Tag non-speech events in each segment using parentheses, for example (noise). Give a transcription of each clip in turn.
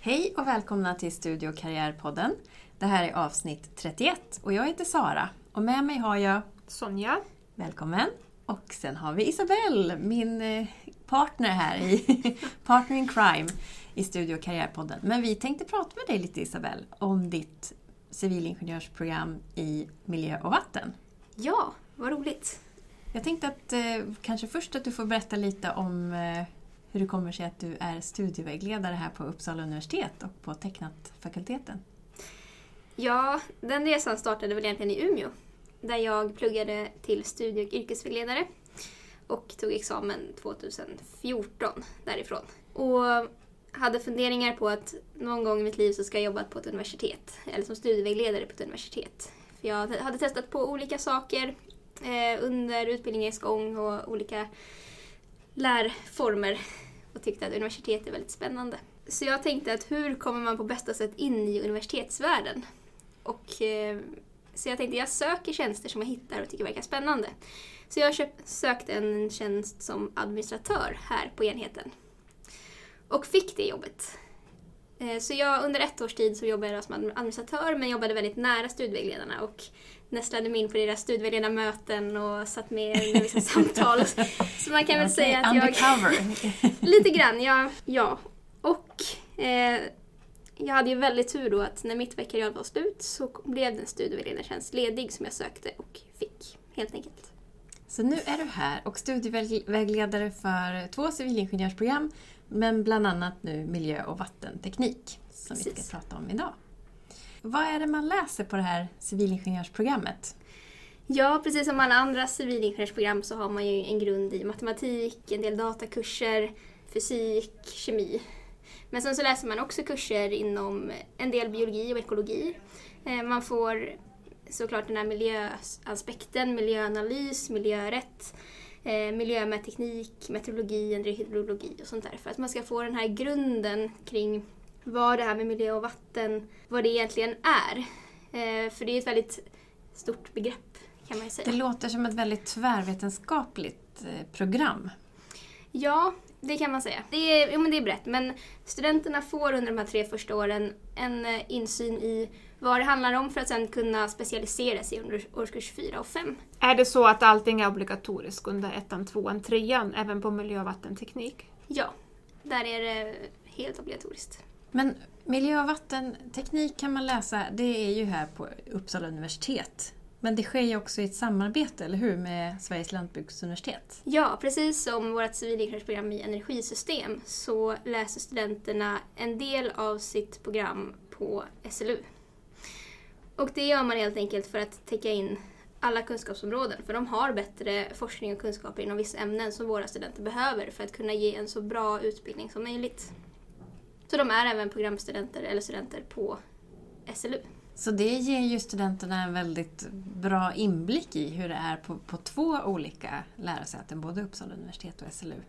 Hej och välkomna till Studio Karriärpodden. Det här är avsnitt 31 och jag heter Sara och med mig har jag Sonja. Välkommen! Och sen har vi Isabelle, min eh, partner här i (laughs) Partner in Crime i Studio Karriärpodden. Men vi tänkte prata med dig lite Isabelle om ditt civilingenjörsprogram i miljö och vatten. Ja, vad roligt. Jag tänkte att eh, kanske först att du får berätta lite om eh, hur det kommer sig att du är studievägledare här på Uppsala universitet och på tecknat-fakulteten. Ja, den resan startade väl egentligen i Umeå. Där jag pluggade till studie och yrkesvägledare och tog examen 2014 därifrån. Och hade funderingar på att någon gång i mitt liv så ska jag jobba på ett universitet, eller som studievägledare på ett universitet. För jag hade testat på olika saker eh, under utbildningens gång och olika lärformer och tyckte att universitet är väldigt spännande. Så jag tänkte att hur kommer man på bästa sätt in i universitetsvärlden? Och, eh, så jag tänkte jag söker tjänster som jag hittar och tycker verkar spännande. Så jag sökte en tjänst som administratör här på enheten. Och fick det jobbet. Eh, så jag, under ett års tid så jobbade jag som administratör men jobbade väldigt nära studievägledarna och nästlade mig in på deras studievägledarmöten och satt med i vissa (laughs) samtal. Så man kan väl säga att undercover. jag... (laughs) lite grann, ja. ja. Och eh, jag hade ju väldigt tur då att när mitt vikariat var slut så blev det en studievägledartjänst ledig som jag sökte och fick, helt enkelt. Så nu är du här och studievägledare för två civilingenjörsprogram men bland annat nu miljö och vattenteknik som Precis. vi ska prata om idag. Vad är det man läser på det här civilingenjörsprogrammet? Ja, precis som alla andra civilingenjörsprogram så har man ju en grund i matematik, en del datakurser, fysik, kemi. Men sen så läser man också kurser inom en del biologi och ekologi. Eh, man får såklart den här miljöaspekten, miljöanalys, miljörätt, eh, miljö med teknik, meteorologi, hydrologi och sånt där. För att man ska få den här grunden kring vad det här med miljö och vatten, vad det egentligen är. Eh, för det är ett väldigt stort begrepp kan man ju säga. Det låter som ett väldigt tvärvetenskapligt eh, program. Ja, det kan man säga. Det är, ja, men det är brett, men studenterna får under de här tre första åren en eh, insyn i vad det handlar om för att sen kunna specialisera sig under årskurs 4 och 5. Är det så att allting är obligatoriskt under ettan, tvåan, trean, även på miljö och vattenteknik? Ja, där är det helt obligatoriskt. Men miljö och vattenteknik kan man läsa, det är ju här på Uppsala universitet. Men det sker ju också i ett samarbete, eller hur, med Sveriges lantbruksuniversitet? Ja, precis som vårt civilingenjörsprogram i energisystem så läser studenterna en del av sitt program på SLU. Och det gör man helt enkelt för att täcka in alla kunskapsområden, för de har bättre forskning och kunskaper inom vissa ämnen som våra studenter behöver för att kunna ge en så bra utbildning som möjligt. Så de är även programstudenter eller studenter på SLU. Så det ger ju studenterna en väldigt bra inblick i hur det är på, på två olika lärosäten, både Uppsala universitet och SLU.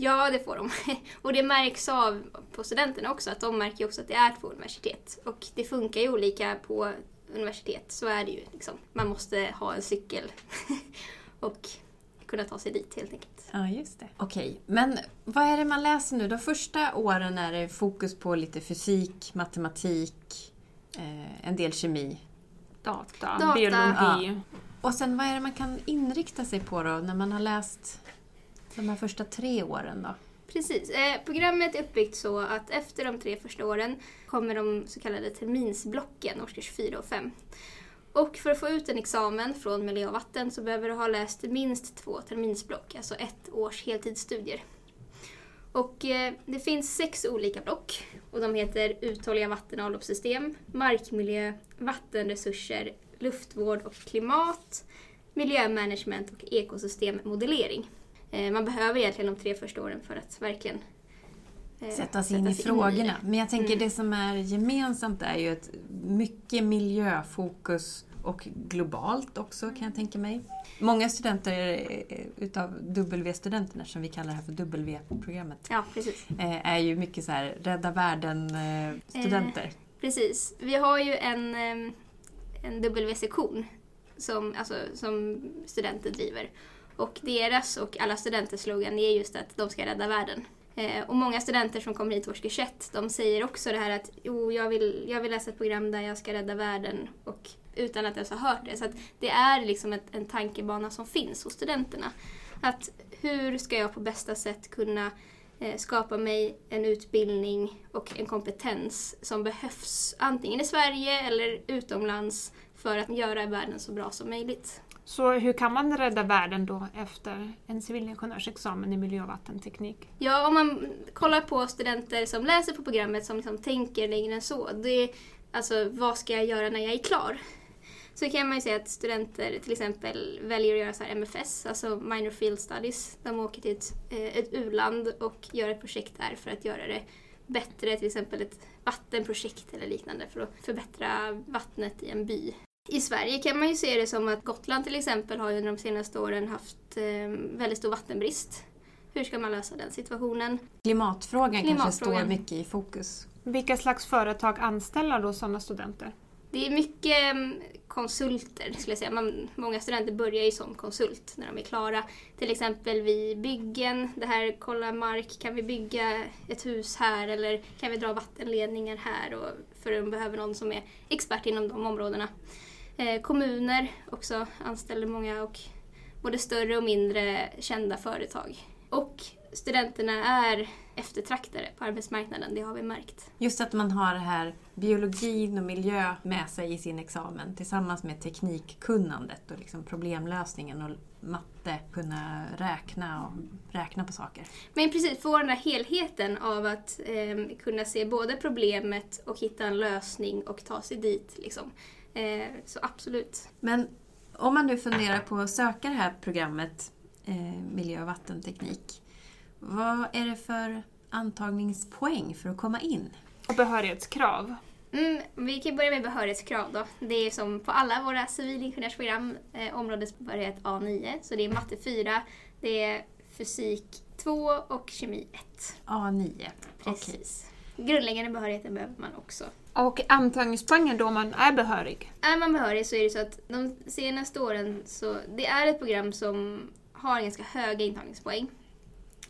Ja, det får de. (laughs) Och det märks av på studenterna också, att de märker också att det är två universitet. Och det funkar ju olika på universitet, så är det ju. Liksom. Man måste ha en cykel (laughs) och kunna ta sig dit helt enkelt. Ja, just det. Okej, okay. men vad är det man läser nu? De första åren är det fokus på lite fysik, matematik, eh, en del kemi. Data, Data. biologi. Ja. Och sen vad är det man kan inrikta sig på då när man har läst de här första tre åren då? Precis. Eh, programmet är uppbyggt så att efter de tre första åren kommer de så kallade terminsblocken, årskurs 4 och 5. Och för att få ut en examen från miljö och vatten så behöver du ha läst minst två terminsblock, alltså ett års heltidsstudier. Och eh, det finns sex olika block och de heter uthålliga vatten och avloppssystem, markmiljö, vattenresurser, luftvård och klimat, miljömanagement och ekosystemmodellering. Eh, man behöver egentligen de tre första åren för att verkligen eh, sätta sig in i frågorna. Men jag tänker mm. det som är gemensamt är ju ett mycket miljöfokus och globalt också kan jag tänka mig. Många studenter utav W-studenterna, som vi kallar det här för W-programmet, ja. Eh, är ju mycket så här Rädda Världen-studenter. Eh, precis. Vi har ju en, en W-sektion som, alltså, som studenter driver. Och deras och alla studenters slogan är just att de ska rädda världen. Eh, och många studenter som kommer hit i årskurs 1, de säger också det här att jo, jag vill, jag vill läsa ett program där jag ska rädda världen och utan att ens ha hört det. Så att det är liksom ett, en tankebana som finns hos studenterna. Att hur ska jag på bästa sätt kunna eh, skapa mig en utbildning och en kompetens som behövs antingen i Sverige eller utomlands för att göra världen så bra som möjligt. Så hur kan man rädda världen då efter en civilingenjörsexamen i miljö och vattenteknik? Ja, om man kollar på studenter som läser på programmet som liksom tänker längre än så. Det är, alltså, vad ska jag göra när jag är klar? Så kan man ju säga att studenter till exempel väljer att göra så MFS, alltså Minor Field Studies. De åker till ett, eh, ett u-land och gör ett projekt där för att göra det bättre, till exempel ett vattenprojekt eller liknande för att förbättra vattnet i en by. I Sverige kan man ju se det som att Gotland till exempel har under de senaste åren haft eh, väldigt stor vattenbrist. Hur ska man lösa den situationen? Klimatfrågan, Klimatfrågan. kanske står mycket i fokus. Vilka slags företag anställer då sådana studenter? Det är mycket mm, konsulter skulle jag säga. Man, många studenter börjar ju som konsult när de är klara. Till exempel vid byggen, det här kolla mark, kan vi bygga ett hus här eller kan vi dra vattenledningar här? Och, för de behöver någon som är expert inom de områdena. Eh, kommuner också anställer många och både större och mindre kända företag. Och studenterna är eftertraktade på arbetsmarknaden, det har vi märkt. Just att man har det här biologin och miljö med sig i sin examen tillsammans med teknikkunnandet och liksom problemlösningen och matte, kunna räkna och räkna på saker. Men precis, få den här helheten av att eh, kunna se både problemet och hitta en lösning och ta sig dit. Liksom. Eh, så absolut. Men om man nu funderar på att söka det här programmet eh, miljö och vattenteknik vad är det för antagningspoäng för att komma in? Och behörighetskrav? Mm, vi kan börja med behörighetskrav då. Det är som på alla våra civilingenjörsprogram, eh, områdesbehörighet A9. Så det är matte 4, det är fysik 2 och kemi 1. A9, Precis. Okay. Grundläggande behörigheten behöver man också. Och antagningspoängen då man är behörig? Är man behörig så är det så att de senaste åren så det är ett program som har ganska höga intagningspoäng.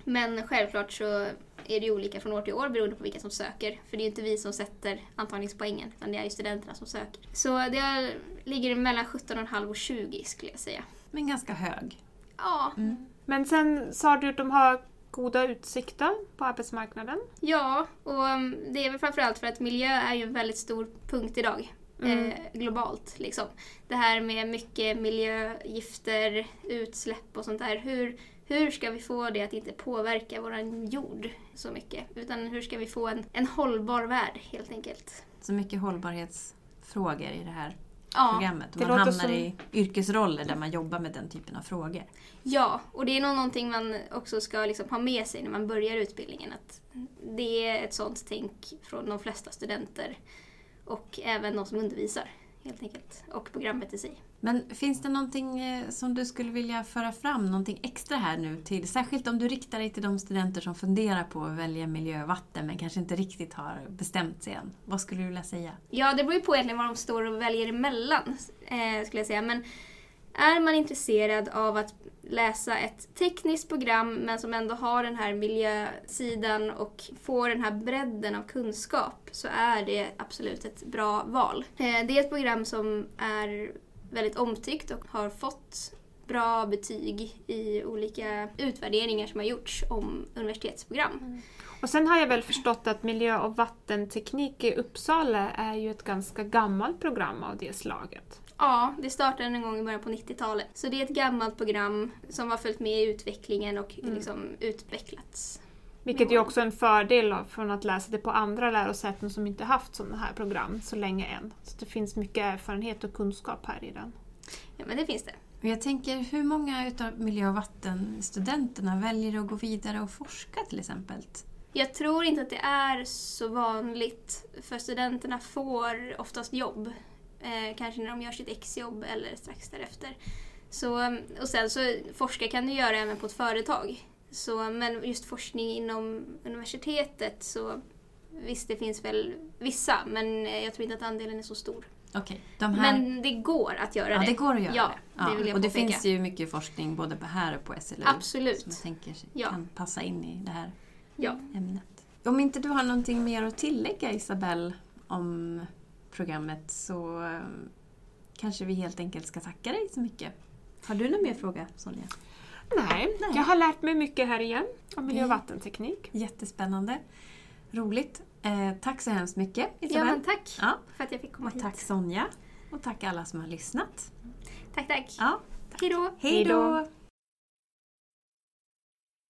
Men självklart så är det olika från år till år beroende på vilka som söker. För det är ju inte vi som sätter antagningspoängen, utan det är ju studenterna som söker. Så det ligger mellan 17,5 och 20 skulle jag säga. Men ganska hög. Ja. Mm. Men sen sa du att de har goda utsikter på arbetsmarknaden? Ja, och um, det är väl framförallt för att miljö är ju en väldigt stor punkt idag. Mm. Eh, globalt. Liksom. Det här med mycket miljögifter, utsläpp och sånt där. Hur, hur ska vi få det att inte påverka vår jord så mycket? Utan hur ska vi få en, en hållbar värld helt enkelt? Så mycket hållbarhetsfrågor i det här ja, programmet. Man hamnar som... i yrkesroller där man jobbar med den typen av frågor. Ja, och det är nog någonting man också ska liksom ha med sig när man börjar utbildningen. Att det är ett sånt tänk från de flesta studenter och även de som undervisar helt enkelt. Och programmet i sig. Men finns det någonting eh, som du skulle vilja föra fram, någonting extra här nu till, särskilt om du riktar dig till de studenter som funderar på att välja miljö och vatten men kanske inte riktigt har bestämt sig än. Vad skulle du vilja säga? Ja, det beror ju på egentligen vad de står och väljer emellan, eh, skulle jag säga. Men är man intresserad av att läsa ett tekniskt program men som ändå har den här miljösidan och får den här bredden av kunskap så är det absolut ett bra val. Eh, det är ett program som är väldigt omtyckt och har fått bra betyg i olika utvärderingar som har gjorts om universitetsprogram. Mm. Och sen har jag väl förstått att miljö och vattenteknik i Uppsala är ju ett ganska gammalt program av det slaget. Ja, det startade en gång i början på 90-talet. Så det är ett gammalt program som har följt med i utvecklingen och mm. liksom utvecklats. Vilket ju också är en fördel från att läsa det på andra lärosäten som inte haft sådana här program så länge än. Så det finns mycket erfarenhet och kunskap här i den. Ja, men det finns det. Jag tänker, hur många av miljö och vattenstudenterna väljer att gå vidare och forska till exempel? Jag tror inte att det är så vanligt, för studenterna får oftast jobb Eh, kanske när de gör sitt exjobb eller strax därefter. Så, och sen så forska kan du göra även på ett företag. Så, men just forskning inom universitetet så visst, det finns väl vissa, men jag tror inte att andelen är så stor. Okay, här... Men det går att göra ja, det. det går att göra ja, det. Ja, det och det finns ju mycket forskning både här och på SLU Absolut. som jag tänker ja. kan passa in i det här Ja. ämnet. Om inte du har någonting mer att tillägga Isabelle om programmet så eh, kanske vi helt enkelt ska tacka dig så mycket. Har du någon mer fråga Sonja? Nej, Nej. jag har lärt mig mycket här igen om miljö och vattenteknik. Jättespännande. Roligt. Eh, tack så hemskt mycket ja, Isabelle. men tack Ja, för att jag fick komma och hit. tack Sonja. Och tack alla som har lyssnat. Tack, tack. Ja, Hej då! hej då!